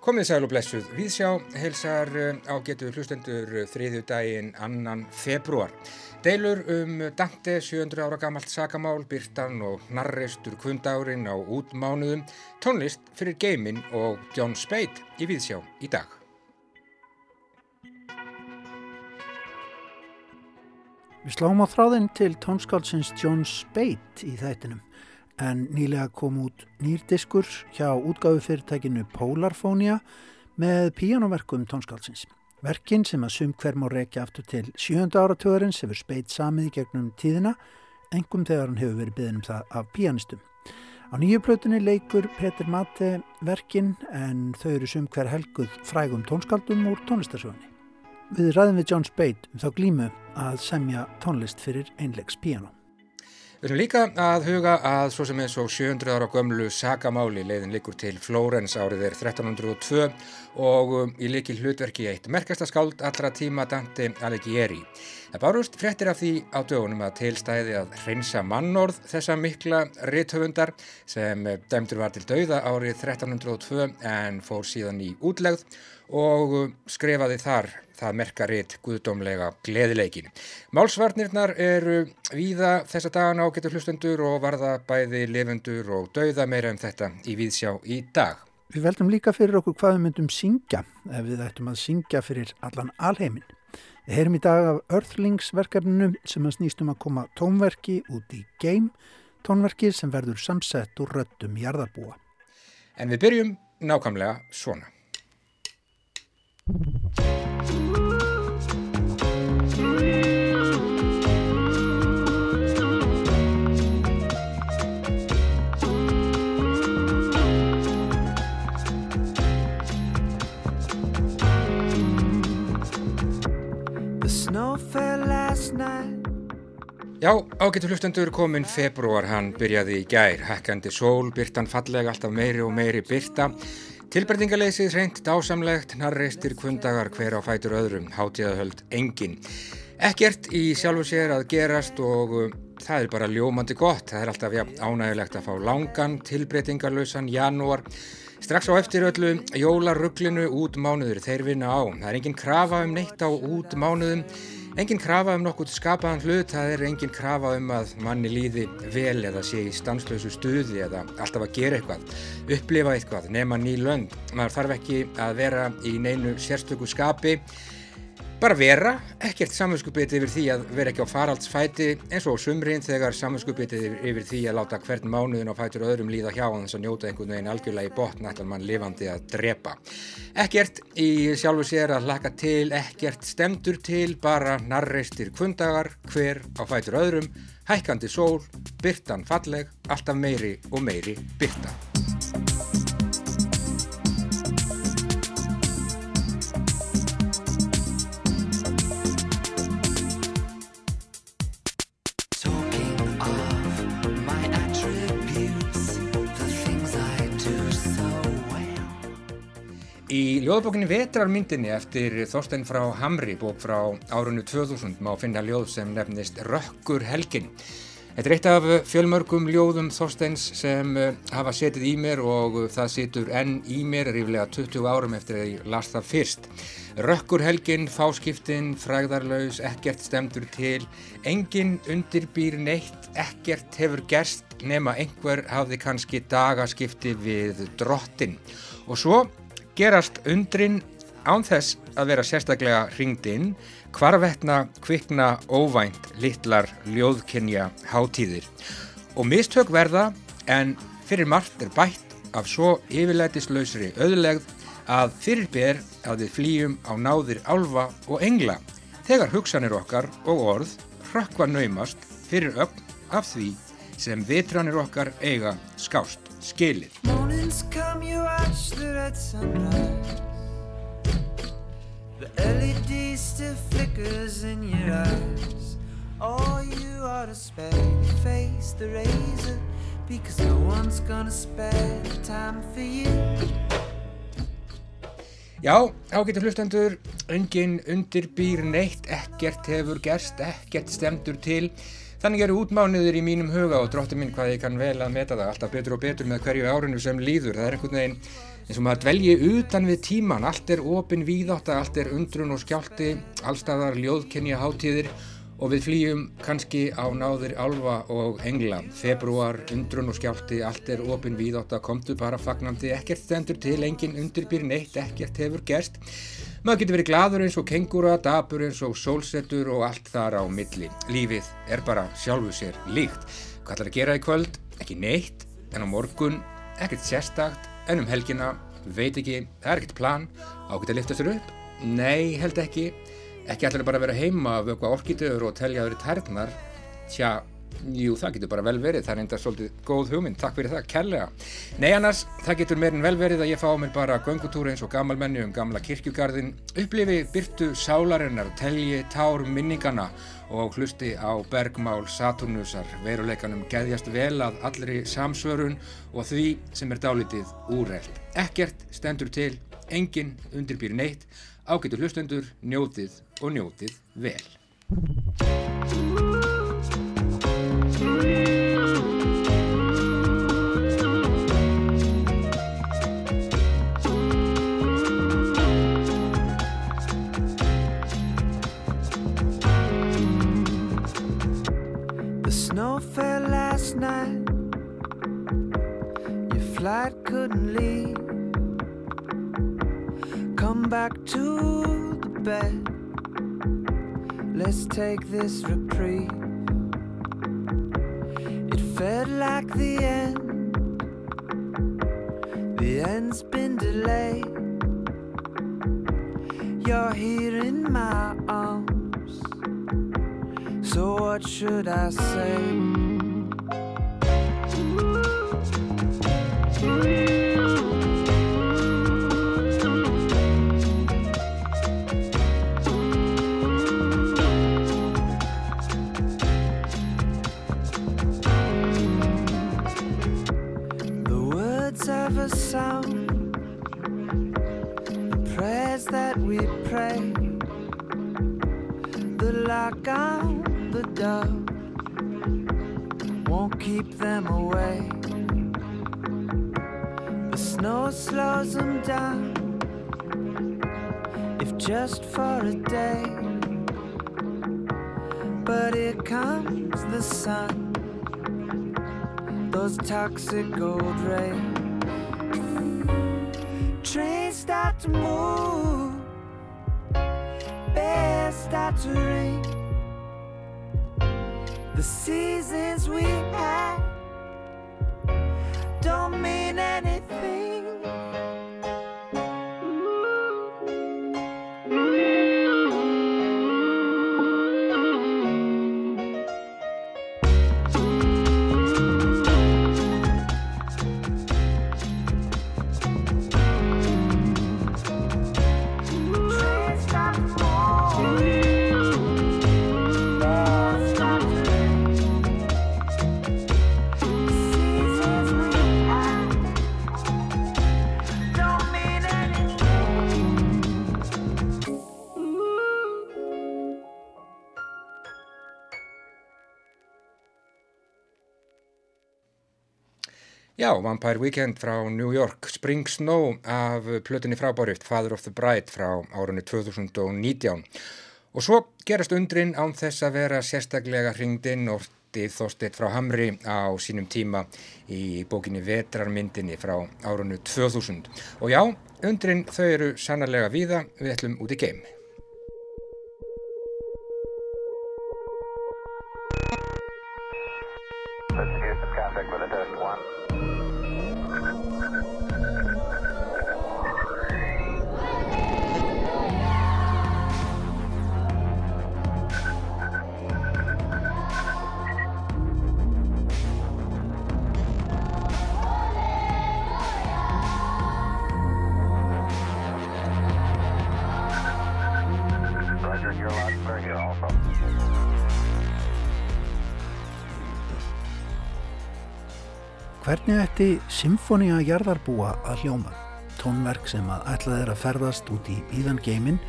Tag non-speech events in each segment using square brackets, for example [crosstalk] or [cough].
Komið sæl og blessuð. Viðsjá helsar eh, á getu hlustendur þriðju daginn annan februar. Deilur um Dante 700 ára gamalt sakamál, Byrtan og Narreistur kvundárin á útmánuðum, tónlist fyrir Geimin og John Spade í Viðsjá í dag. Við sláum á þráðinn til tónskálsins John Spade í þættinum en nýlega kom út nýrdiskur hjá útgáfufyrirtækinu Polarfonia með píjánuverkum tónskálsins. Verkin sem að sum hver má reykja aftur til sjönda áratugurins hefur speitt samið í gegnum tíðina, engum þegar hann hefur verið byggðin um það af píjanistum. Á nýju plötunni leikur Petur Mate verkin en þau eru sum hver helguð frægum tónskáldum úr tónlistarsögunni. Við ræðum við John Spade um þá glímu að semja tónlist fyrir einlegs píjánum. Við erum líka að huga að svo sem eins og 700 ára gömlu sagamáli leiðin likur til Flórens árið er 1302 og um, í líki hlutverki eitt merkasta skáld allra tíma Dante Alighieri. Það bárust frettir af því á dögunum að tilstæði að hreinsa mannorð þessa mikla rithöfundar sem dæmdur var til dauða árið 1302 en fór síðan í útlegð og skrifaði þar það merkaritt guðdómlega gleðileikin. Málsvarnirnar eru víða þessa dagana á getur hlustendur og varða bæði lifendur og dauða meira um þetta í víðsjá í dag. Við veldum líka fyrir okkur hvað við myndum syngja ef við ættum að syngja fyrir allan alheimin. Við heyrum í dag af Earthlingsverkefninu sem að snýstum að koma tónverki út í Game, tónverki sem verður samsett úr röttum jarðarbúa. En við byrjum nákvæmlega svona. Já, ágættu hlustendur komin februar, hann byrjaði í gær, hekkandi sól, byrtan fallega, alltaf meiri og meiri byrta. Tilbreytingaleysið reynd dásamlegt, narreistir kundagar hver á fætur öðrum, hátíðahöld engin. Ekkert í sjálfu sér að gerast og uh, það er bara ljómandi gott, það er alltaf ja, ánægilegt að fá langan, tilbreytingarlausan janúar. Strax á eftir öllu jólarugglinu út mánuður þeir vinna á. Það er engin krafa um neitt á út mánuðum. Engin krafa um nokkuð skapaðan hlut, það er engin krafa um að manni líði vel eða sé í stanslösu stuði eða alltaf að gera eitthvað, upplifa eitthvað, nema ný lönd. Maður þarf ekki að vera í neinu sérstöku skapi, bara vera, ekkert samvinskupið yfir því að vera ekki á faraldsfæti eins og sumrin þegar samvinskupið yfir því að láta hvern mánuðin á fætur öðrum líða hjá þess að njóta einhvern veginn algjörlega í botn ætlar mann lifandi að drepa. Ekkert í sjálfu sér að hlaka til, ekkert stemdur til, bara narreistir kundagar, hver á fætur öðrum, hækkandi sól, byrtan falleg, alltaf meiri og meiri byrta. Ljóðbókinni Vetrarmyndinni eftir Þorstein frá Hamri, bók frá árunnu 2000, má finna ljóð sem nefnist Rökkur helgin. Þetta er eitt af fjölmörgum ljóðum Þorsteins sem eh, hafa setið í mér og það situr enn í mér ríflega 20 árum eftir að ég las það fyrst. Rökkur helgin, fáskiptin, frægðarlaus, ekkert stemdur til, engin undirbýr neitt, ekkert hefur gerst nema einhver hafði kannski dagaskipti við drottin. Og svo gerast undrin án þess að vera sérstaklega hringd inn hvarvetna kvikna óvænt litlar ljóðkynja hátíðir. Og mistök verða en fyrir margt er bætt af svo yfirlætislausri öðulegð að fyrir ber að við flýjum á náðir álfa og engla þegar hugsanir okkar og orð hrakva naumast fyrir ögn af því sem vitranir okkar eiga skást skilir. Mornings come you watch the red sunrise The LED still flickers in your eyes. Oh you ought to spare your face the razor Because no one's gonna spare time for you. Já, ágættu hlustendur, engin undirbýr neitt, ekkert hefur gerst, ekkert stemdur til Þannig eru útmánuðir í mínum huga og dróttir minn hvað ég kann vel að meta það alltaf betur og betur með hverju árinu sem líður. Það er einhvern veginn eins og maður dvelji utan við tíman, allt er opin víðátt, allt er undrun og skjálti, allstaðar ljóðkenja hátíðir og við flýjum kannski á náðir alfa og engla. Februar, undrun og skjálti, allt er opin víðátt að komtu bara fagnandi, ekkert stendur til, engin undirbýr neitt, ekkert hefur gerst. Maður getur verið gladur eins og kengura, dabur eins og sólsettur og allt þar á milli. Lífið er bara sjálfu sér líkt. Hvað ætlar að gera í kvöld? Ekki neitt, en á morgun, ekkert sérstakt, en um helgina, veit ekki, það er ekkert plan, ágætt að lifta sér upp? Nei, held ekki. Ekki allir bara vera heima af eitthvað orkitöður og telja þeirri tærnar. Tja, jú, það getur bara vel verið. Það er enda svolítið góð hugmynd. Takk fyrir það, kærlega. Nei, annars, það getur meirinn vel verið að ég fá mér bara göngutúri eins og gammalmenni um gamla kirkjugarðin, upplifi byrtu sálarinnar, telji tár minningana og hlusti á bergmál Saturnusar, veruleikanum geðjast vel að allri samsvörun og því sem er dálitið úrreld. Ekkert stendur til, enginn undirbýr neitt, ágætu hlustendur, njótið og njótið vel. Night. Your flight couldn't leave. Come back to the bed. Let's take this reprieve. It felt like the end. The end's been delayed. You're here in my arms. So what should I say? Door won't keep them away. The snow slows them down, if just for a day. But here comes the sun those toxic gold rays. Trains start to move, bears start to ring. The Já, Vampire Weekend frá New York, Spring Snow af plötunni frábáriðt Father of the Bride frá árunni 2019. Og svo gerast undrin án þess að vera sérstaklega hringdinn ortið þóstitt frá Hamri á sínum tíma í bókinni Vetrarmyndinni frá árunnu 2000. Og já, undrin þau eru sannarlega víða, við ætlum út í geim. Hvernig ætti Symfónia jarðarbúa að hljóma? Tónverk sem að ætlað er að ferðast út í íðan geimin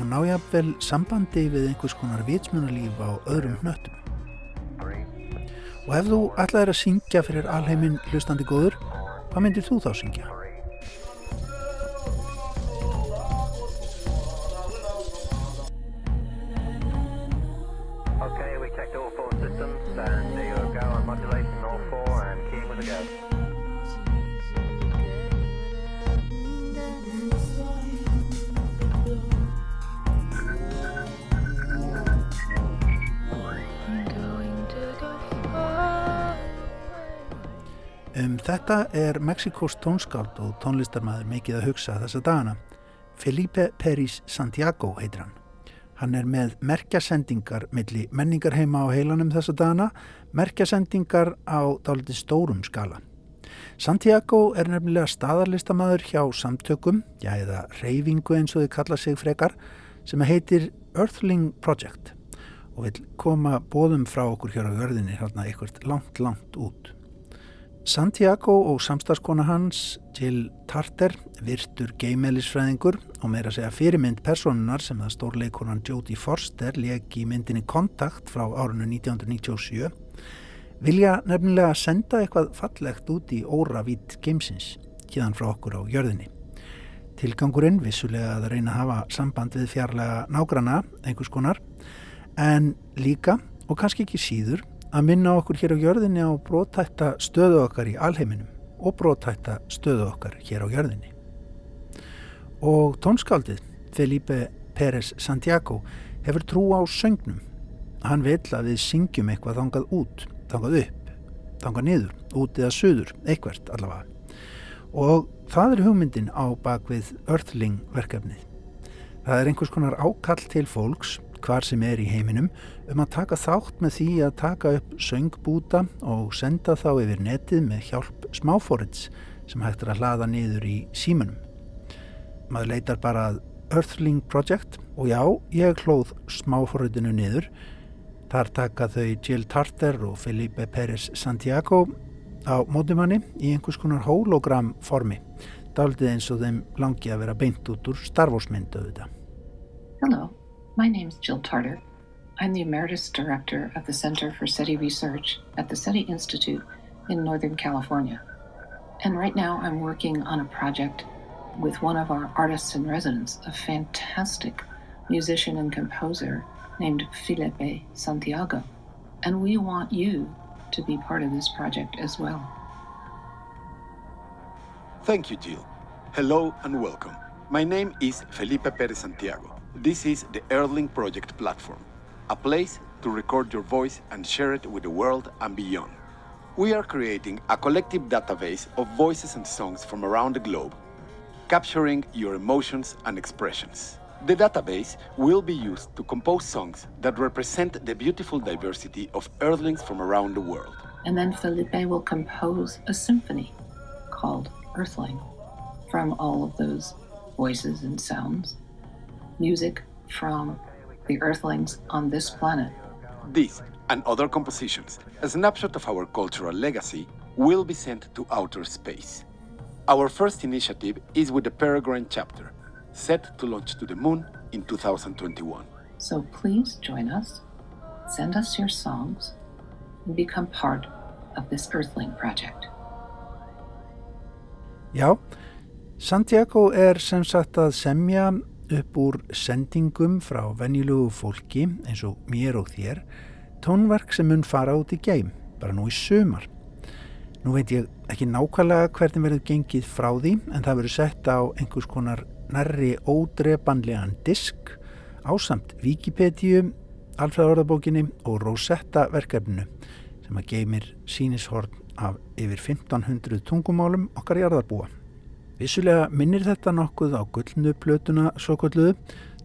og ná jafnvel sambandi við einhvers konar vitsmunalíf á öðrum hnöttum. Og ef þú ætlaðir að syngja fyrir alheiminn hlustandi góður, hvað myndir þú þá syngja? Er Mexikos tónskáld og tónlistarmaður mikið að hugsa þessa dagana. Felipe Peris Santiago heitir hann. Hann er með merkjasendingar milli menningarheima á heilanum þessa dagana, merkjasendingar á dálítið stórum skala. Santiago er nefnilega staðarlistamæður hjá samtökum, já eða reyfingu eins og þau kalla sig frekar, sem heitir Earthling Project og vil koma bóðum frá okkur hér á jörðinni hérna eitthvað langt, langt út. Santiago og samstagskona hans Jill Tarter, virtur geimelisfræðingur og meira segja fyrirmynd personunar sem það stórleikonan Jodie Forster leik í myndinni Kontakt frá árunnu 1997 vilja nefnilega senda eitthvað fallegt út í óra vít geimsins, híðan frá okkur á jörðinni. Tilgangurinn vissulega að reyna að hafa samband við fjarlæga nágrana, einhvers konar, en líka og kannski ekki síður að minna okkur hér á jörðinni á brótætta stöðu okkar í alheiminum og brótætta stöðu okkar hér á jörðinni. Og tónskáldið Felipe Pérez Santiago hefur trú á söngnum. Hann vil að við syngjum eitthvað þangað út, þangað upp, þangað niður, út eða suður, eitthvert allavega. Og það er hugmyndin á bakvið Earthling verkefnið. Það er einhvers konar ákall til fólks hvar sem er í heiminum um að taka þátt með því að taka upp söngbúta og senda þá yfir netið með hjálp smáfórits sem hægt er að hlaða niður í símanum. Maður leitar bara að Earthling Project og já, ég hlóð smáfóritinu niður. Þar taka þau Jill Tarter og Felipe Pérez Santiago á mótumanni í einhvers konar hologram formi. Daldið eins og þeim langi að vera beint út úr starfosmyndu auðvitað. Hello, my name is Jill Tarter. I'm the Emeritus Director of the Center for SETI Research at the SETI Institute in Northern California. And right now I'm working on a project with one of our artists in residence, a fantastic musician and composer named Felipe Santiago. And we want you to be part of this project as well. Thank you, Jill. Hello and welcome. My name is Felipe Perez Santiago. This is the Earthling Project platform, a place to record your voice and share it with the world and beyond. We are creating a collective database of voices and songs from around the globe, capturing your emotions and expressions. The database will be used to compose songs that represent the beautiful diversity of Earthlings from around the world. And then Felipe will compose a symphony called Earthling from all of those voices and sounds, music from the Earthlings on this planet. This and other compositions, a snapshot of our cultural legacy, will be sent to outer space. Our first initiative is with the Peregrine chapter, set to launch to the moon in 2021. So please join us, send us your songs, and become part of this Earthling project. Já, Santiago er sem sagt að semja upp úr sendingum frá venjulugu fólki eins og mér og þér tónverk sem mun fara út í geim, bara nú í sumar. Nú veit ég ekki nákvæmlega hvernig verður gengið frá því en það verður sett á einhvers konar nærri ódrepanlegan disk ásamt Wikipedia, Alfræðorðabókinni og Rosetta verkefninu sem að geimir sínishorn af yfir 1500 tungumálum okkar jarðarbúa. Vissulega minnir þetta nokkuð á gullnu plötuna svo kulluðu,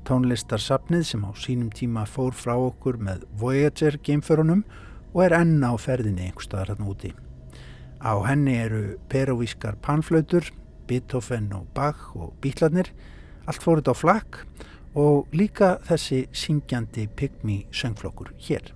tónlistarsafnið sem á sínum tíma fór frá okkur með Voyager geimförunum og er enn á ferðinni einhver staðar hann úti. Á henni eru peruvískar panflautur, Beethoven og Bach og Bítlarnir, allt fóruð á flakk og líka þessi syngjandi pygmi söngflokkur hér.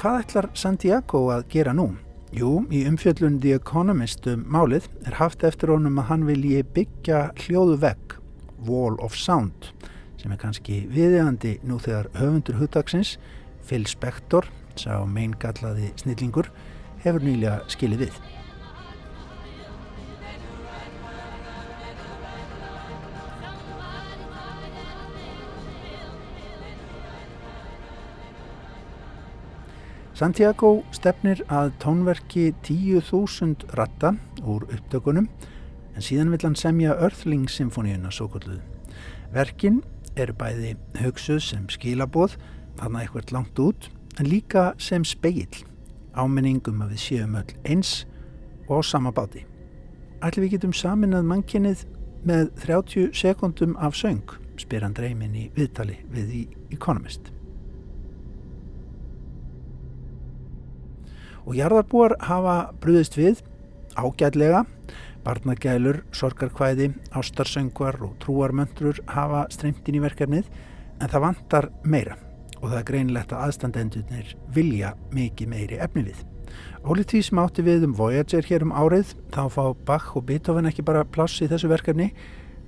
Hvað ætlar Santiago að gera nú? Jú, í umfjöllun The Economist um málið er haft eftir honum að hann vilji byggja hljóðu vegg, Wall of Sound, sem er kannski viðegandi nú þegar höfundur hugdagsins, Phil Spector, sá meingallaði snillingur, hefur nýlega skilið við. Santiago stefnir að tónverki 10.000 ratta úr upptökunum en síðan vill hann semja Earthling-symfóníuna svo kolluð. Verkin eru bæði hugsuð sem skilaboð, þarna eitthvað langt út, en líka sem speil, áminningum að við séum öll eins og sama báti. Ætli við getum saminað mannkinnið með 30 sekundum af söng, spyr hann dreymin í viðtali við í Economist. Og jarðarbúar hafa brúðist við ágætlega. Barnagælur, sorgarkvæði ástarsöngvar og trúarmöntrur hafa streymt inn í verkefnið en það vantar meira. Og það er greinlegt að aðstandendunir vilja mikið meiri efni við. Ólið því sem átti við um Voyager hér um árið. Þá fá Bach og Beethoven ekki bara pláss í þessu verkefni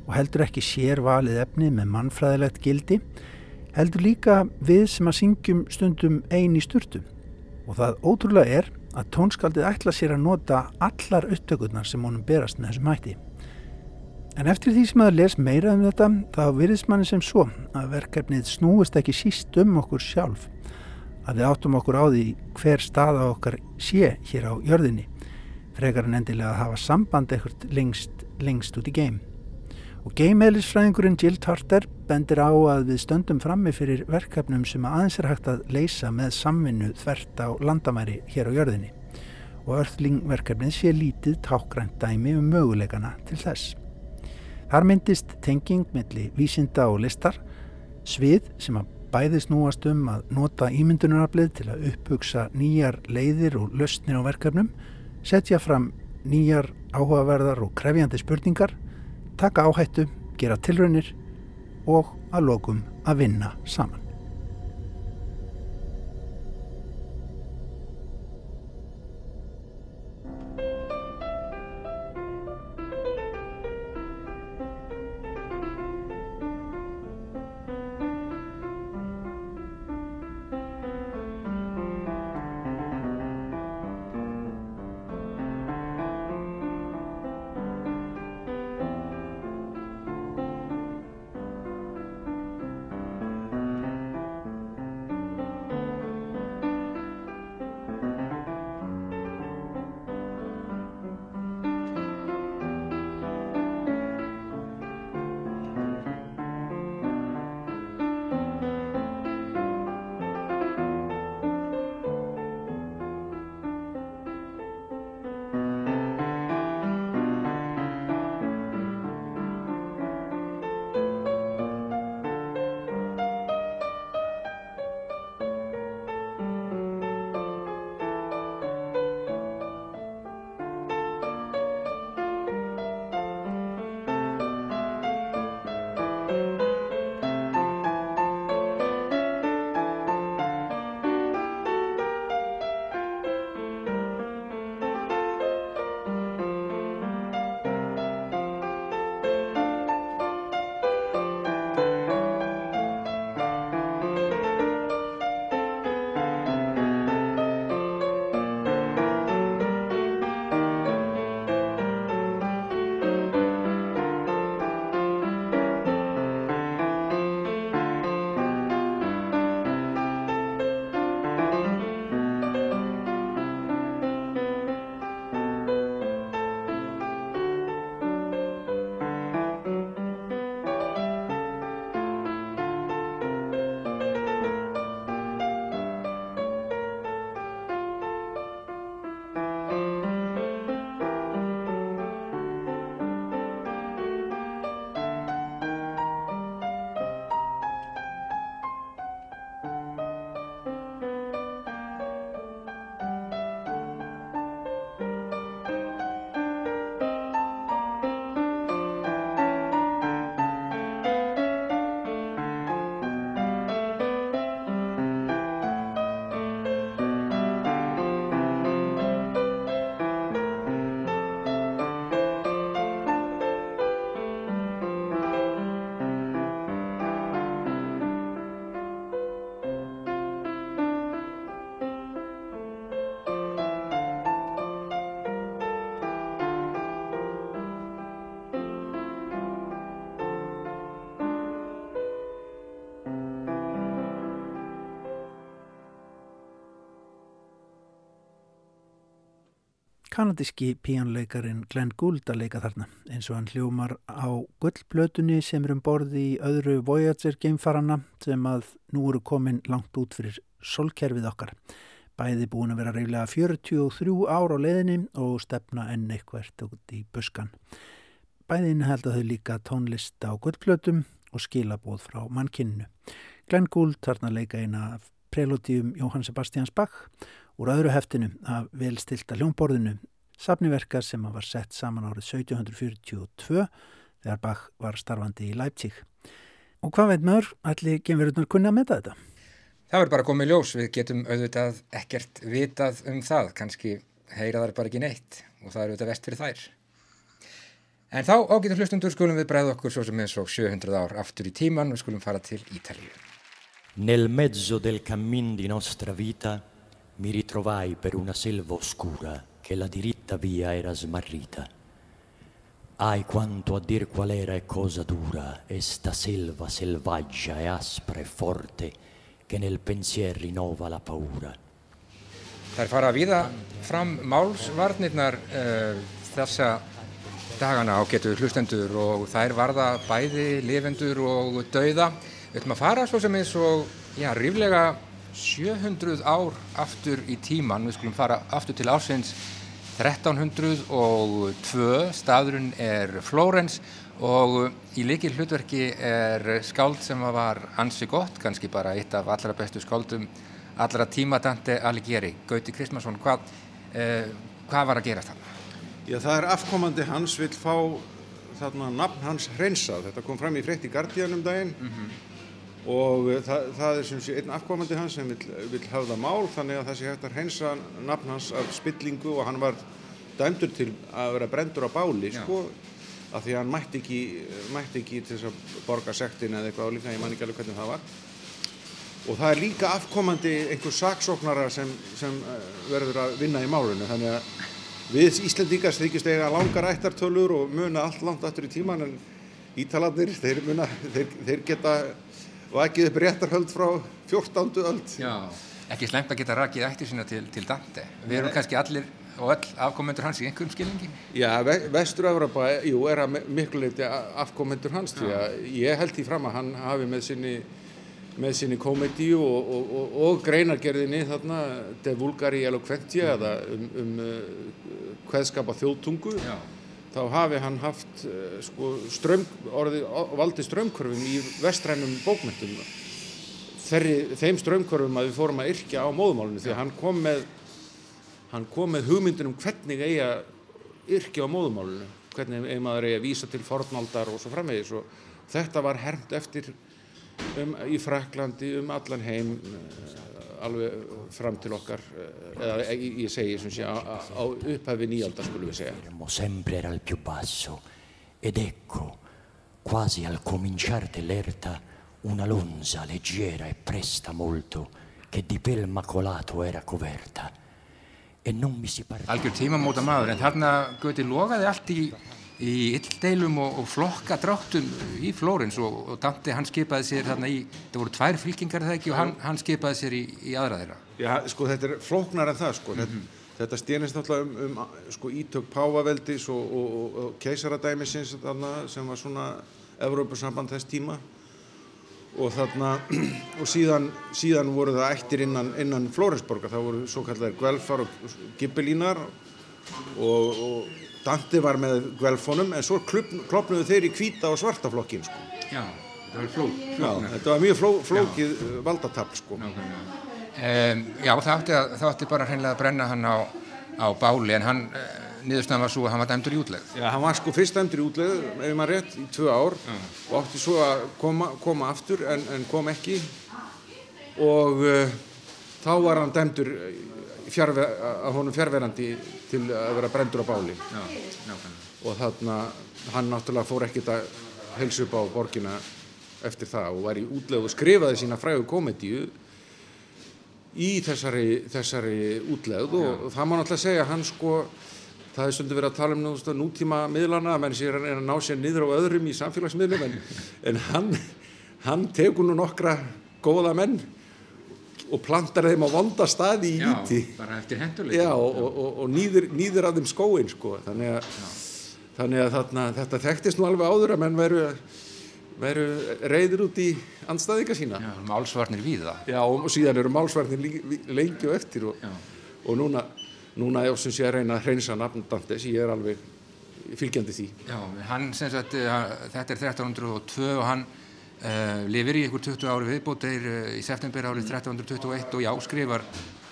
og heldur ekki sér valið efni með mannfræðilegt gildi heldur líka við sem að syngjum stundum ein í sturtum og það ótrúlega er að tónskaldið ætla sér að nota allar upptökurnar sem honum berast með þessum hætti. En eftir því sem að les meira um þetta þá virðist manni sem svo að verkefnið snúist ekki síst um okkur sjálf að við áttum okkur á því hver staða okkar sé hér á jörðinni frekar en endilega að hafa samband ekkert lengst, lengst út í geim. Og geimeðlisfræðingurinn Jill Tarter bendir á að við stöndum frammi fyrir verkefnum sem aðeins er hægt að leysa með samvinnu þvert á landamæri hér á jörðinni og örþlingverkefnið sé lítið tákgrænt dæmi um möguleikana til þess. Þar myndist tenging melli vísinda og listar, svið sem að bæði snúast um að nota ímyndunaraflið til að upphugsa nýjar leiðir og löstnir á verkefnum, setja fram nýjar áhugaverðar og krefjandi spurningar taka áhættu, gera tilraunir og að lokum að vinna saman. Kanadíski píanleikarin Glenn Gould að leika þarna eins og hann hljómar á gullblötunni sem er um borði í öðru Voyager geimfarana sem að nú eru komin langt út fyrir solkerfið okkar. Bæði búin að vera reyðlega 43 ár á leðinni og stefna enn eitthvert út í buskan. Bæðin held að þau líka tónlist á gullblötum og skilabóð frá mannkinnu. Glenn Gould þarna leika eina prelótium Jóhann Sebastians Bach úr öðru heftinu af velstilta hljómborðinu safniverka sem var sett saman árið 1742 þegar Bach var starfandi í Leipzig. Og hvað veit maður, allir gemverðunar kunna að meta þetta? Það verður bara komið ljós, við getum auðvitað ekkert vitað um það, kannski heyra þar bara ekki neitt og það er auðvitað vest fyrir þær. En þá ágætum hlustundur skulum við bregða okkur svo sem eins og 700 ár aftur í tíman og skulum fara til Ítalju. Nel mezzo del cammin di nostra vita mi ritrovai per una selva oscura che la diritta via era smarrita. Ai quanto a dir qual era e cosa dura è sta selva selvaggia e aspra e forte che nel pensier rinnova la paura. Er fara viða fram málsvarnirnar uh, þessa dagana á getur hlustendur og þær varða bæði lifendur og dauða. Við ætlum að fara svo sem eins og já, ríflega 700 ár aftur í tíman, við skulum fara aftur til ásins 1302, staðurinn er Flórens og í líkil hlutverki er skáld sem var ansi gott, kannski bara eitt af allra bestu skáldum allra tíma Dante Alighieri. Gauti Kristmansson, hvað, eh, hvað var að gera þarna? Já, það er afkomandi hans vil fá þarna nafn hans hreinsað. Þetta kom fram í frétt í Guardian um daginn og eh, það, það er sem sé einn afkomandi hans sem vil, vil hafa það mál þannig að það sé hægt að hreinsa nafn hans af spillingu og hann var dæmdur til að vera brendur á báli sko af því að hann mætti ekki, mætti ekki til þess að borga sektin eða eitthvað líka, ég man ekki alveg hvernig það var. Og það er líka afkomandi einhver saksóknara sem, sem eh, verður að vinna í málunum þannig að við Íslendingar þykist eiga langar ættartölur og muna allt langt aftur í tíman en Ítalarnir, þeir, muna, þeir, þeir geta vakið upp réttarhöld frá 14. öld Já. Ekki slemt að geta rakið ættir sína til, til Dante. Við erum kannski allir og öll afkomendur hans í einhverjum skilningi. Já, ve- Vestur-Evropa, jú, er að mi- miklu leiti afkomendur hans því að ég held því fram að hann hafi með sinni með sinni komedíu og, og, og, og greinargerðinni þarna De Vulgari Eloquentia eða um, um uh, kveðskapa þjóðtungu Já. Þá hafi hann haft uh, sko, ström, orði, valdi strömmkörfum í vestrænum bókmyndum Þeirri, þeim strömmkörfum að við fórum að yrkja á móðumálinu því að hann kom með hann kom með hugmyndin um hvernig eigi að yrkja á móðumálinu hvernig eigi maður eigi að vísa til fornaldar og svo framvegis. Og þetta var hermt eftir um, í Fraklandi um allan heim eh, alveg fram til okkar eh, eða ég, ég segi sem sé á, upphafi nýjaldar skulum við segja. Fermo sempre era al più basso ed ecco, quasi al cominciar dell'erta, una lonza leggera e presta molto che di pel macolato era coverta e non mi si partiva Algjör tímamóta maður, en þarna Gauti logaði allt í, í illdeilum og, og flokka dráttum í Flórens og, og Dante hann skipaði sér þarna í, það voru tvær fylkingar það ekki og hann, hann skipaði sér í, í aðra þeirra. Já, sko þetta er flóknar en það sko. Þetta, þetta stjænist náttúrulega um, um sko ítök Páfaveldis og, og, keisaradæmisins þarna sem var svona Evrópusamband þess tíma. Og þarna [clears throat] og síðan, síðan voru það ættir innan, innan Flórensborgar, það voru svo kallar Guelfar og Gibbelínar og, og Dante var með Guelfonum en svo klofnuðu þeir í hvíta og svarta flokkin sko. Já, það var fló, Já, þetta var mjög fló, flókið uh, valdatafl sko. Um, já, það átti, að, það átti bara hreinlega að brenna hann á, á báli en hann, uh, niðurstaðan var svo að hann var dæmdur í útlegð. Já, hann var sko fyrst dæmdur í útleið, ef maður rétt, í tvö ár og átti svo að koma, koma aftur en, en kom ekki og uh, þá var hann dæmdur fjárve, að honum fjárverandi til að vera brendur á báli. Já, nákvæmlega. og þarna hann náttúrulega fór ekkert að helsa upp á borgina eftir það og var í útleið og skrifaði sína frægu komedíu í þessari, þessari útlegð og það má náttúrulega segja að hann sko það er stundu verið að tala um nú, stu, nútíma miðlana að menn sér er að ná sér niður á öðrum í samfélagsmiðlum en, en hann, hann tekur nú nokkra góða menn og plantar þeim á vonda staði í henduleik. Já, og, og, og, nýður, nýður að þeim skóin sko. þannig að, þannig að þarna, þetta þekktist nú alveg áður að menn veru, veru reyður út í andstæðinga sína Já, málsvarnir við það. Já, og síðan eru málsvarnir lengi og eftir og, og núna, núna ég sem sé að reyna að hreinsa nafn Dantes, ég er alveg fylgjandi því. Já, hann sagt, uh, þetta er 1302 og hann uh, lifir í ykkur 20 ári viðbót þeir uh, í september árið 1321 og já, skrifar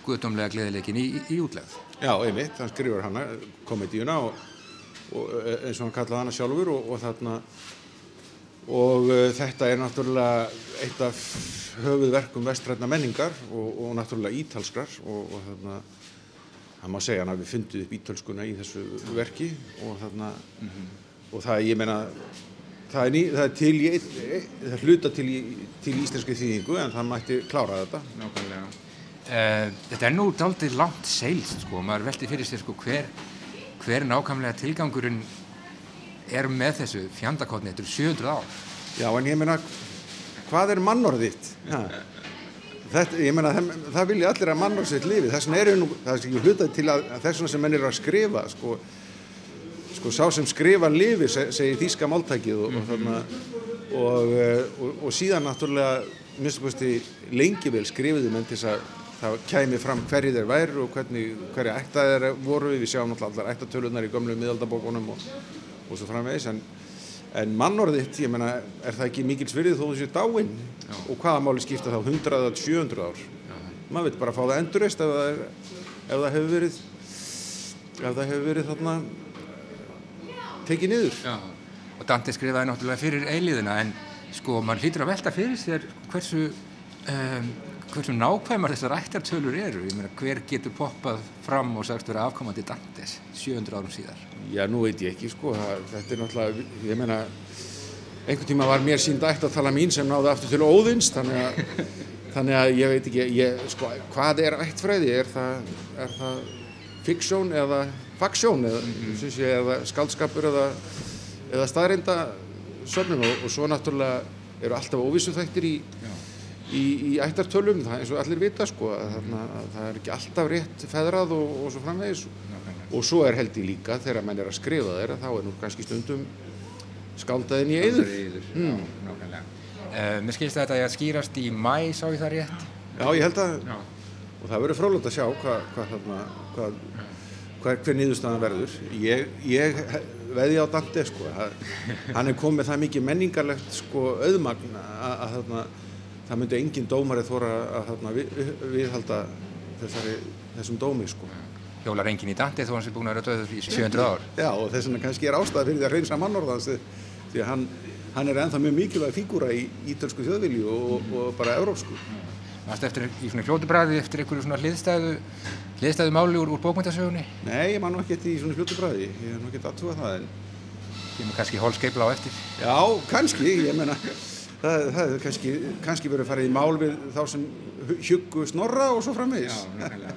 guðdómlega gleðileikin í, í, í útlegð. Já, einmitt, hann skrifur hana, komedíuna og, og eh, eins og hann kallaði hana sjálfur og, og þarna og uh, þetta er náttúrulega eitt af höfuðverkum vestrætna menningar og, og náttúrulega ítalskrar og, og þarna það má segja hann að við fundið upp ítalskuna í þessu verki og þarna og það, ég meina það er, ný, það er til í, það er hluta til í, til í íslenski þýðingu en það mætti klára þetta Nákvæmlega. Uh, þetta er nú daldið langt seilst, sko, maður velti fyrir sér, sko, hver, hver nákvæmlega tilgangurinn er með þessu fjandakotni, þetta er 700 ár. Já, en ég meina, hvað er mannorðitt? Ja. Þetta, ég meina, það, það vilja allir að mannorð sitt lifi. Þess vegna er nú, það er ekki hlutað til að að þess vegna sem menn eru að skrifa, sko, sko, sá sem skrifa lifi, se- segir þýska máltækið og, og þarna, og, eh, og, og síðan náttúrulega, minnst kosti, lengi vel skrifiði menn til þess að það kæmi fram hverju þeir væru og hvernig, hverja ættaðir voru, við sjáum allar ættatölunar í gömlu miðaldabókunum og, og svo framvegis, en En mannorðitt, ég meina, er það ekki mikils virðið þó þú séu dáinn? Og hvaða máli skipta þá 100 eða 700 ár? Maður veit bara að fá það endurist ef það, er, ef það hefur verið, ef það hefur verið þarna tekið niður. Já. Og Dante skrifaði náttúrulega fyrir eiliðina en sko, mann hlýtur að velta fyrir sér hversu, um, hversu nákvæmar þessar ættartölur eru. Ég meina, hver getur poppað fram og sagst vera afkomandi Dantes 700 árum síðar? Já, nú veit ég ekki, sko, þetta er náttúrulega, ég meina, einhvern tíma var mér sínd ætt að tala mín sem náði aftur til óðins, þannig að, [laughs] þannig að ég veit ekki, ég, sko, hvað er ættfræði? Er það, er það fiksjón eða faksjón eða, mm -hmm. eða skaldskapur eða, eða staðreinda söfnum og, og svo náttúrulega eru alltaf óvissu þættir í, í, í ættartölum, það er eins og allir vita, sko, að, þarna, að það er ekki alltaf rétt feðrað og, og svo framvegis og svo er held ég líka þegar menn er að skrifa þeirra þá er nú kannski stundum skáldaðin í eyður Mm. Uh, mér skilst að þetta að skýrast í mæ, sá ég það rétt? já ég held að Já. og það verður frólægt að sjá hvað hva, þarna, hvað, hver, hver niðurstaðan verður ég, ég veði á Dante sko hann er komið það mikið menningarlegt sko auðmagn að, að þarna, það myndi engin dómari þóra að þarna, við, viðhalda þessari, þessum dómi sko Hjólar enginn í Dante þó hann sé búin að vera döður í 700 ár. Já, og þess vegna kannski er ástæða fyrir því að reynsa mannorðans því að hann, hann er ennþá mjög mikilvæg fígúra í ítölsku þjóðvilju og, og bara európsku. Varst eftir í svona fljótubræði eftir einhverju svona hliðstæðu, hliðstæðu máli úr, úr bókmyndasögunni? Nei, ég man nú ekki í svona fljótu bræði, ég hef nú ekki aðtúa það en Kemur kannski hólskeipla á eftir. já, kannski, ég meina það, það hefur kannski, kannski verið farið í mál við þá sem hjuggu snorra og svo framvegis. nákvæmlega.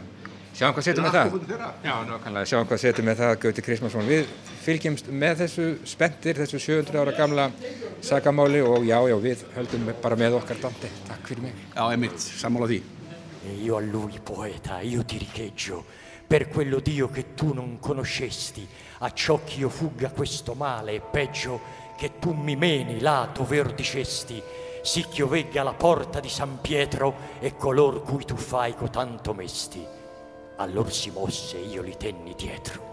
Sjáum hvað setur með það. Já, nákvæmlega. Sjáum hvað setur með það, Gauti Kristmansson. Við fylgjumst með þessu spenntir, þessu 700 ára gamla sagamáli og já, já, við höldum bara með okkar Dante. Takk fyrir mig. Já, emitt, sammála því. E io a lui, poeta, io ti richeggio per quello Dio che tu non conoscesti, a ciò che io fugga questo male, e peggio che tu mi meni là dove dicesti, sì che io vegga la porta di San Pietro e color cui tu fai cotanto mesti. Allor si mosse e io li tenni dietro.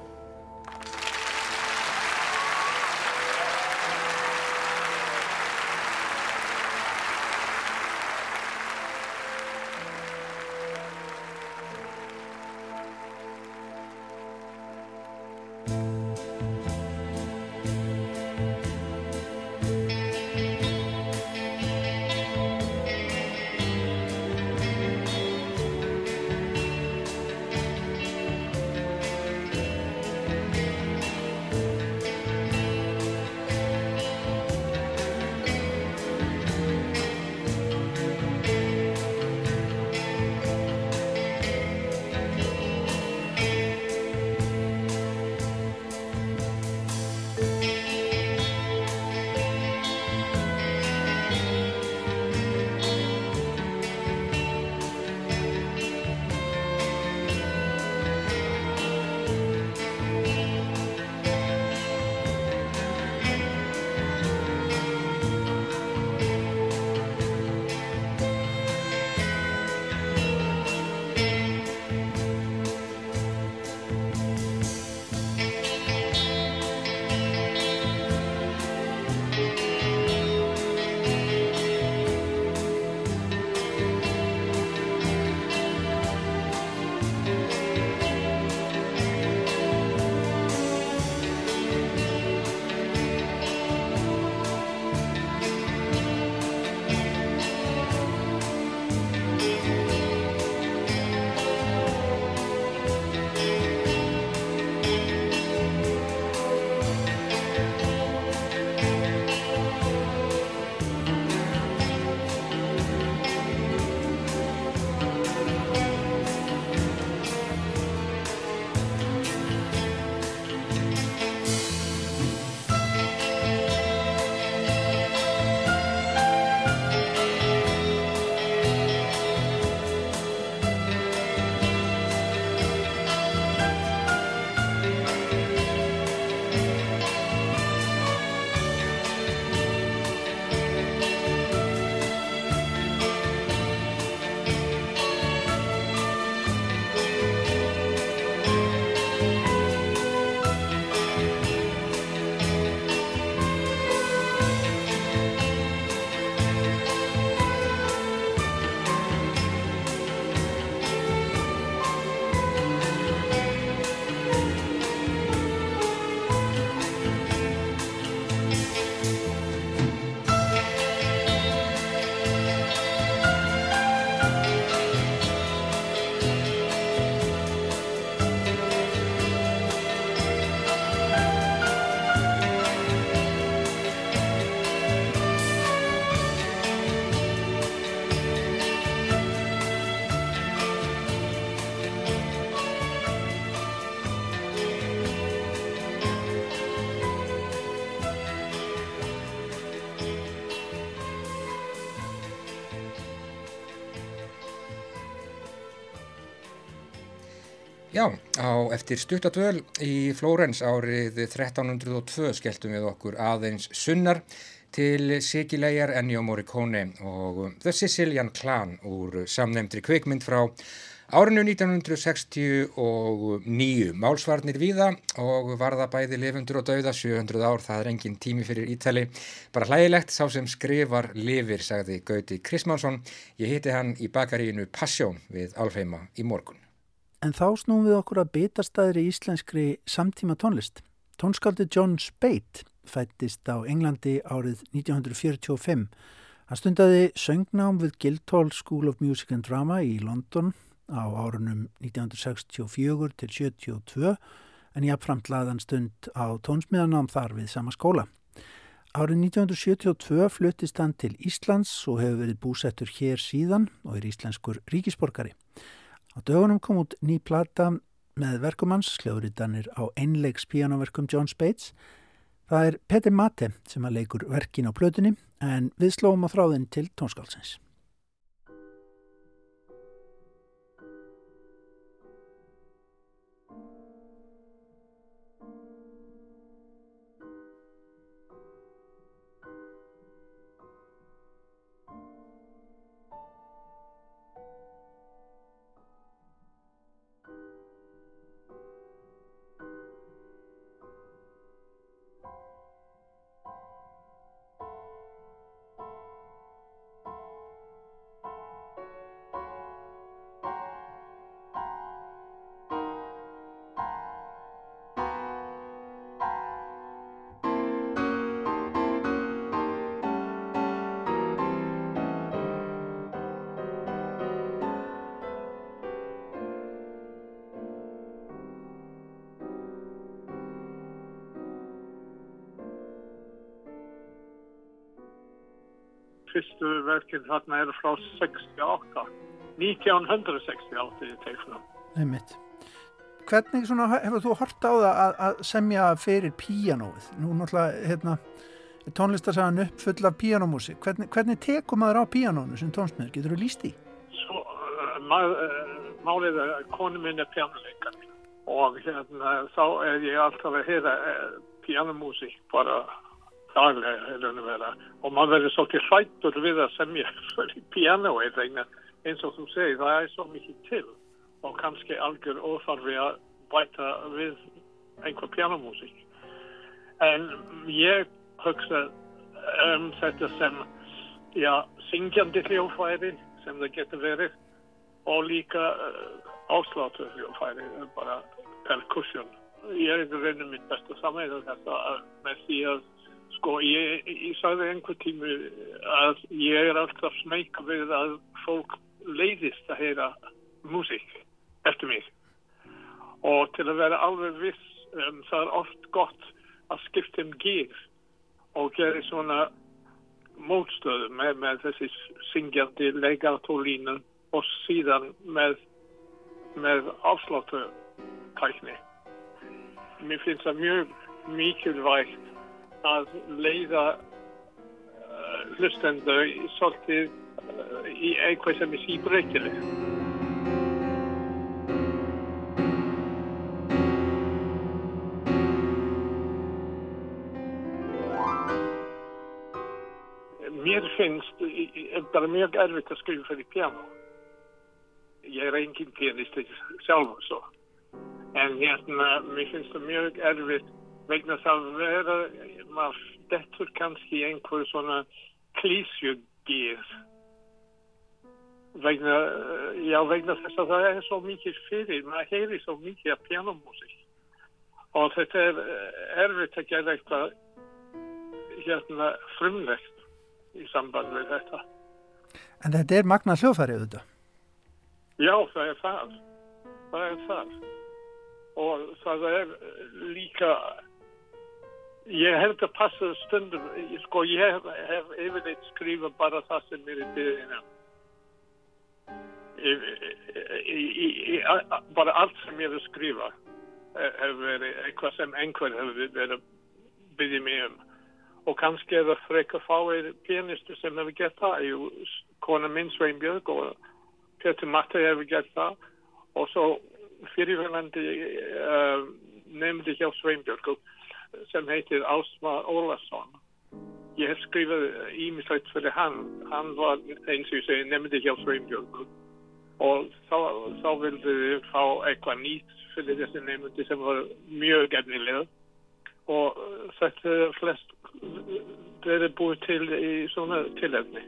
Á eftir stuttadvöl í Flórens árið 1302 skelltum við okkur aðeins sunnar til Sigilegar Ennio Morricone og The Sicilian Clan úr samnefndri kveikmynd frá árinu 1969. Málsvarnir víða og varða bæði lifundur og dauða 700 ár, það er engin tími fyrir ítali. Bara hlægilegt, sá sem skrifar lifir, sagði Gauti Krismánsson. Ég hitti hann í bakaríinu Passjón við Alfheima í morgun. En þá snúum við okkur að bitastæðri íslenskri samtíma tónlist. Tónskaldi John Speight fættist á Englandi árið 1945. Hann stundaði söngnám við Guildhall School of Music and Drama í London á árunum 1964 til 72 en jáfnframt laðan stund á tónsmiðanám þar við sama skóla. Árið 1972 fluttist hann til Íslands og hefur verið búsettur hér síðan og er íslenskur ríkisborgari. Á dögunum kom út ný plata með verkumanns, sljóðritanir á einleiks pianoverkum John Spates. Það er Petter Mate sem að leikur verkin á plötunni en við slóum á þráðin til tónskálsins. Fyrstu verkinn þarna eru frá 68 1968 í teiknum Einmitt. Hvernig svona, hefur þú hort á það að, að semja fyrir píanóið? Nú náttúrulega hérna, tónlistarsagan uppfull af píanómúsi. Hvernig, hvernig tekum maður á píanónu sem tónsmiður? Getur þú líst í? Svo, uh, málið er að konu minn er píanuleikar og hérna, þá er ég alltaf að heyra uh, píanómúsi bara daglega er raun og vera og maður verður svolítið hrættur við að semja fyrir pianoið eins og þú segir það er svo mikið til og kannski algjör óþarfi að bæta við einhver pianomúsík en ég hugsa um þetta sem já, syngjandi hljófæri sem það getur verið og líka uh, ásláttu hljófæri bara perkussion. Ég er í rauninu mitt besta samvega þetta með því að Sko, ég, ég sagði einhver tími að ég er alltaf smæk við að fólk leiðist að heyra músík eftir mig. Og til að vera alveg viss, um, það er oft gott að skipta um gýr og gera svona mótstöðu með, með þessi syngjandi legartólínu og síðan með, með afsláttu tækni. Mér finnst það mjög mikilvægt að leiða uh, hlustendur svolítið uh, í eitthvað sem er síbreykileg. Mér finnst það er mjög erfitt að skrifa fyrir piano. Ég er engin pianist sjálf og svo. En hérna, mér finnst það mjög erfitt vegna það að vera, maður dettur kannski einhver svona klísjugir vegna, já vegna þess að það er svo mikið fyrir, maður heyri svo mikið af pianomúsík og þetta er erfitt að gera eitthvað hérna frumlegt í samband við þetta. En þetta er magna hljóðfærið þetta? Já, það er það. Það er það. Og það er líka Ég held að passa stundum, sko ég hef, hef yfirleitt skrifa bara það sem er í byrjina. Bara allt sem ég hef skrifa hefur verið eitthvað sem einhver hefur verið að byrja mig um. Og kannski er það frekar fáir pianisti sem hefur gett það. Kona minn Sveinbjörg og Petur Mattei hefur gett það. Og svo fyrirvænandi uh, nefndi hjá Sveinbjörg sem heitir Ásmar Ólason. Ég hef skrifað ímislegt fyrir hann. Hann var eins og ég nefndi hjá Sveinbjörg og þá, þá vildi við fá eitthvað nýtt fyrir þessi nefndi sem var mjög gefnilega og þetta er flest verið búið til í svona tilefni.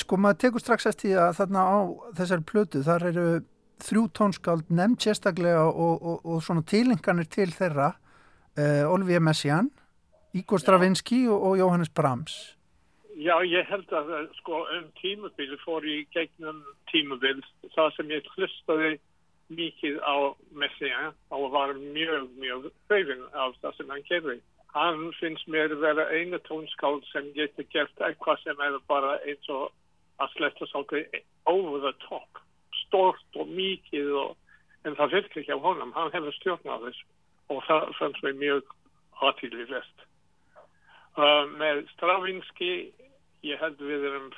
Sko maður tekur strax eftir að þarna á þessari plötu þar eru þrjú tónskáld nefnd sérstaklega og, og, og svona tilenganir til þeirra uh, Olivia Messiaen, Igor Stravinsky og, og Jóhannes Brahms. Já, ég held að sko um tímubili fór ég gegnum tímubil það sem ég hlustaði mikið á Messiaen og var mjög, mjög hrifin af það sem hann gerði. Hann finnst mér að vera einu tónskáld sem getur gert eitthvað sem er bara eins og að sletta svolítið over the top stort og mikið og, en það virkir ekki á honum. Hann hefur stjórnað þess og það fannst mér mjög aðtíðlifest uh, með Stravinsky ég held við erum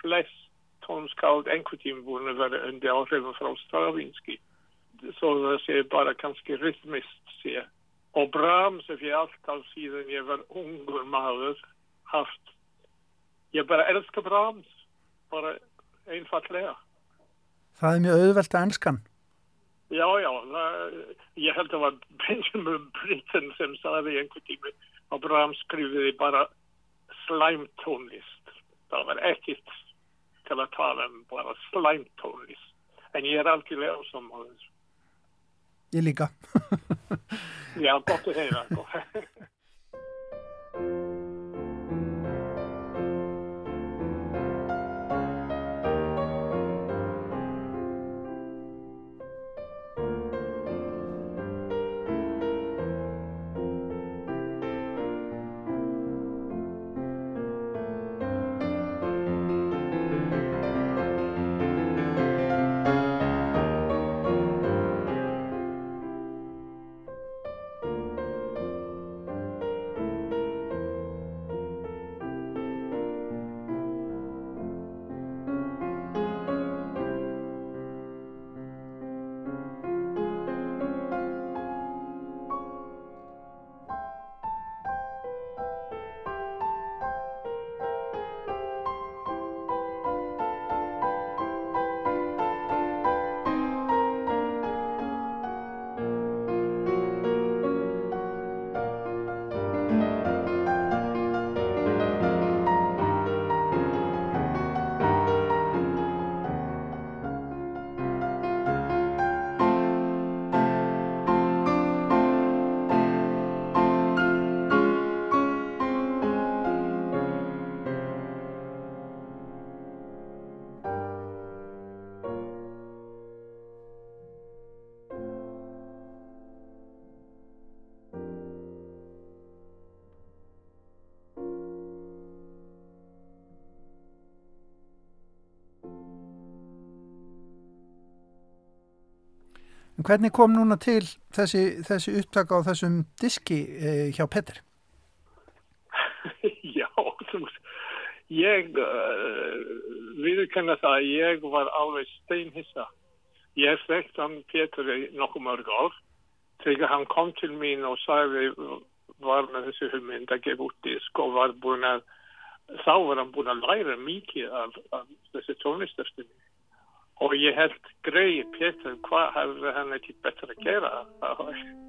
flest tónskáld einhver tíma búin að vera undir áhrifum frá Stravinsky svo það sé bara kannski rytmist sé. Og Brahms ef ég alltaf síðan ég var ungur maður haft ég bara elska Brahms bara einfallega. Það er mjög auðvelt að ennskan. Já, já, það, ég held að var Benjamin Britten sem saði einhver tími að Brahms skrifiði bara slæmtónlist. Það var ekkit til að tala um bara slæmtónlist. En ég er algjörlega ásamáður. Ég líka. [laughs] já, gott að heyra. [laughs] En hvernig kom núna til þessi, þessi upptaka á þessum diski eh, hjá Petter? [laughs] Já, ég uh, viðkenna það að ég var alveg steinhissa. Ég hef þekkt hann Pétur í nokkuð mörg ár. Þegar hann kom til mín og sagði, var með þessi hugmynd að gefa út disk og var búin að, þá var hann búin að læra mikið af, af þessi tónlistarstunni. Og ég held greið Pétur, hvað hefði hann ekki betra að gera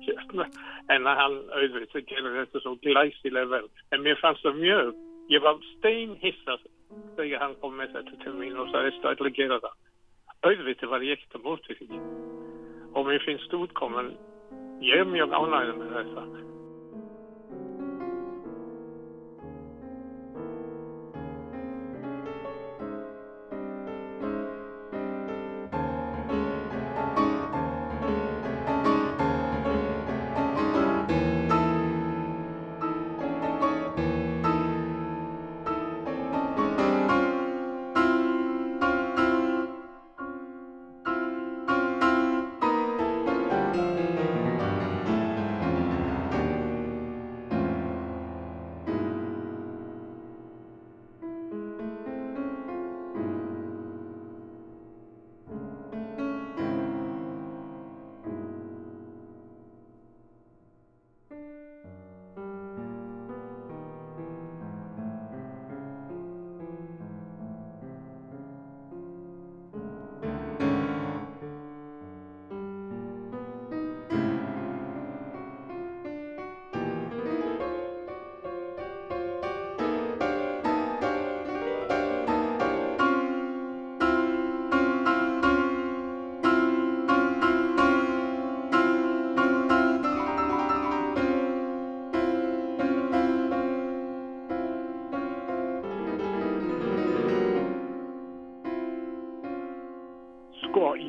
hérna, en að hann auðvitað gera þetta svo glæsilega vel. En mér fannst það mjög, ég var steinhissað þegar hann kom með þetta til mín og sagði stæðilega að gera það. Auðvitað var ég ekkert að móti því. Og mér finnst útkoman, ég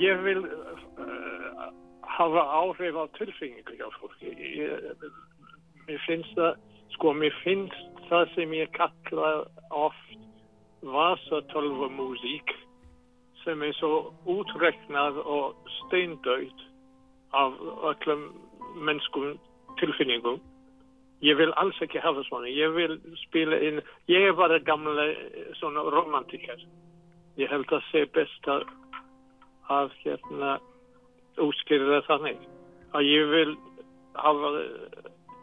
ég vil uh, hafa áhrif á tilfinningu hjá fólki. Ég, mér finnst það, sko, mér finnst það sem ég kalla oft vasatölvumúsík sem er svo útreknað og steindauð af öllum mennskum tilfinningum. Ég vil alls ekki hafa svona. Ég vil spila inn, ég er bara gamla svona romantikar. Ég held að sé best að að hérna útskýra þannig að ég vil hafa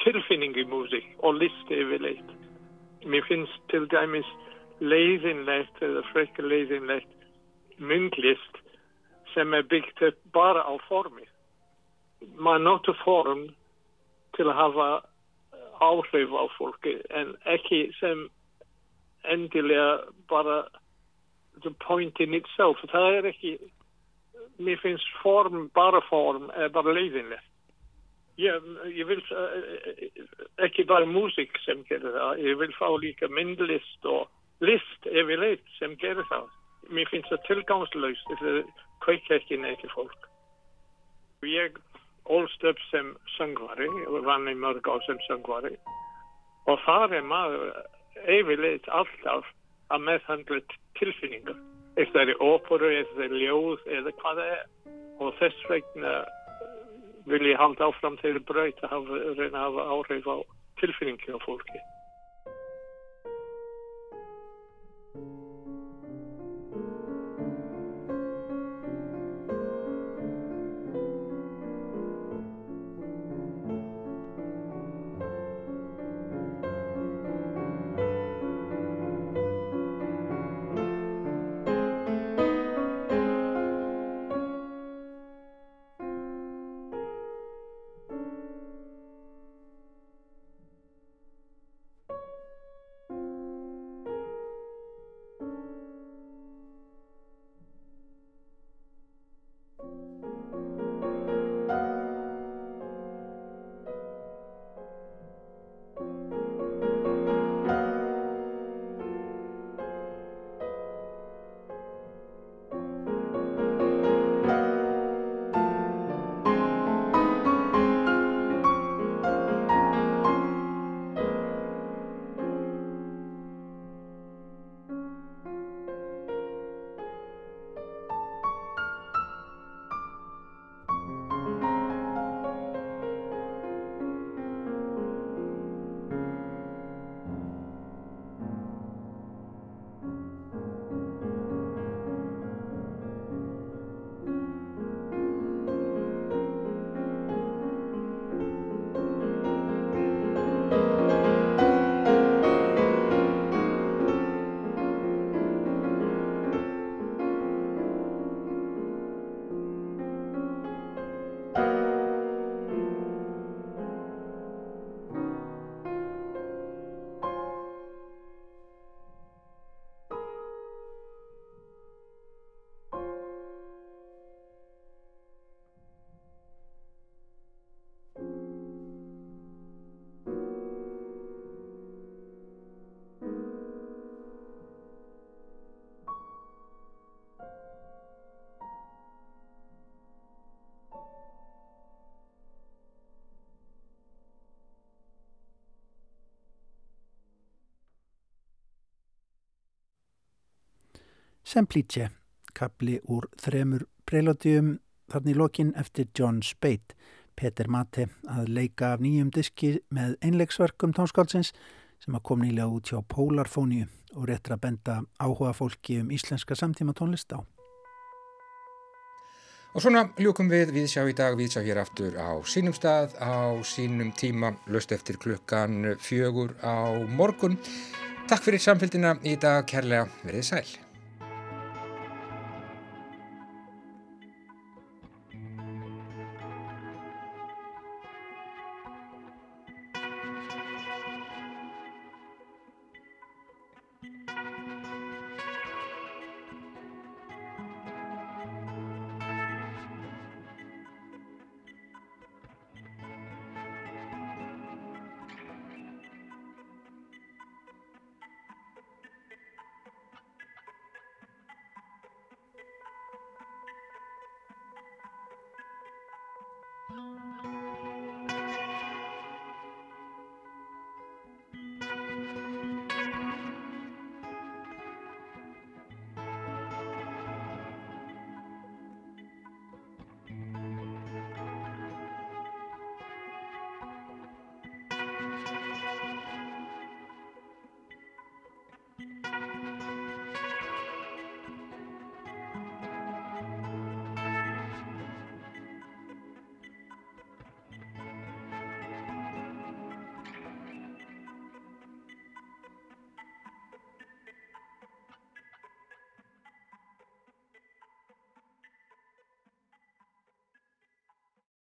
tilfinning í músík og listi yfirleitt. Mér finnst til dæmis leiðinlegt eða frekka leiðinlegt myndlist sem er byggt upp bara á formi. Maður notur form til að hafa áhrif á fólki en ekki sem endilega bara the point in itself. Það er ekki mér finnst form, bara form, er bara leiðinlega. Ég, ég vil uh, ekki bara músík sem gerir það, ég vil fá líka myndlist og list yfirleitt sem gerir það. Mér finnst það tilgangslaust, þetta kveikja ekki neitt fólk. Ég ólst upp sem söngvari vann í mörg á sem söngvari og þar er maður yfirleitt alltaf að meðhandla tilfinningar er óperu, er ljóð eða hvað það er og þess vegna vil ég halda áfram til braut að hafa, reyna að hafa áhrif á tilfinningi á fólki. Semplice, kapli úr þremur prelódium þarna í lokin eftir John Speight, Peter Mate að leika af nýjum diski með einleiksverkum tónskálsins sem að kom nýlega út hjá Polarfóníu og réttra að benda áhuga fólki um íslenska samtíma tónlist á. Og svona ljúkum við viðsjá í dag, viðsjá hér aftur á sínum stað, á sínum tíma, löst eftir klukkan fjögur á morgun. Takk fyrir samfélgina í dag, kærlega, verið sæl.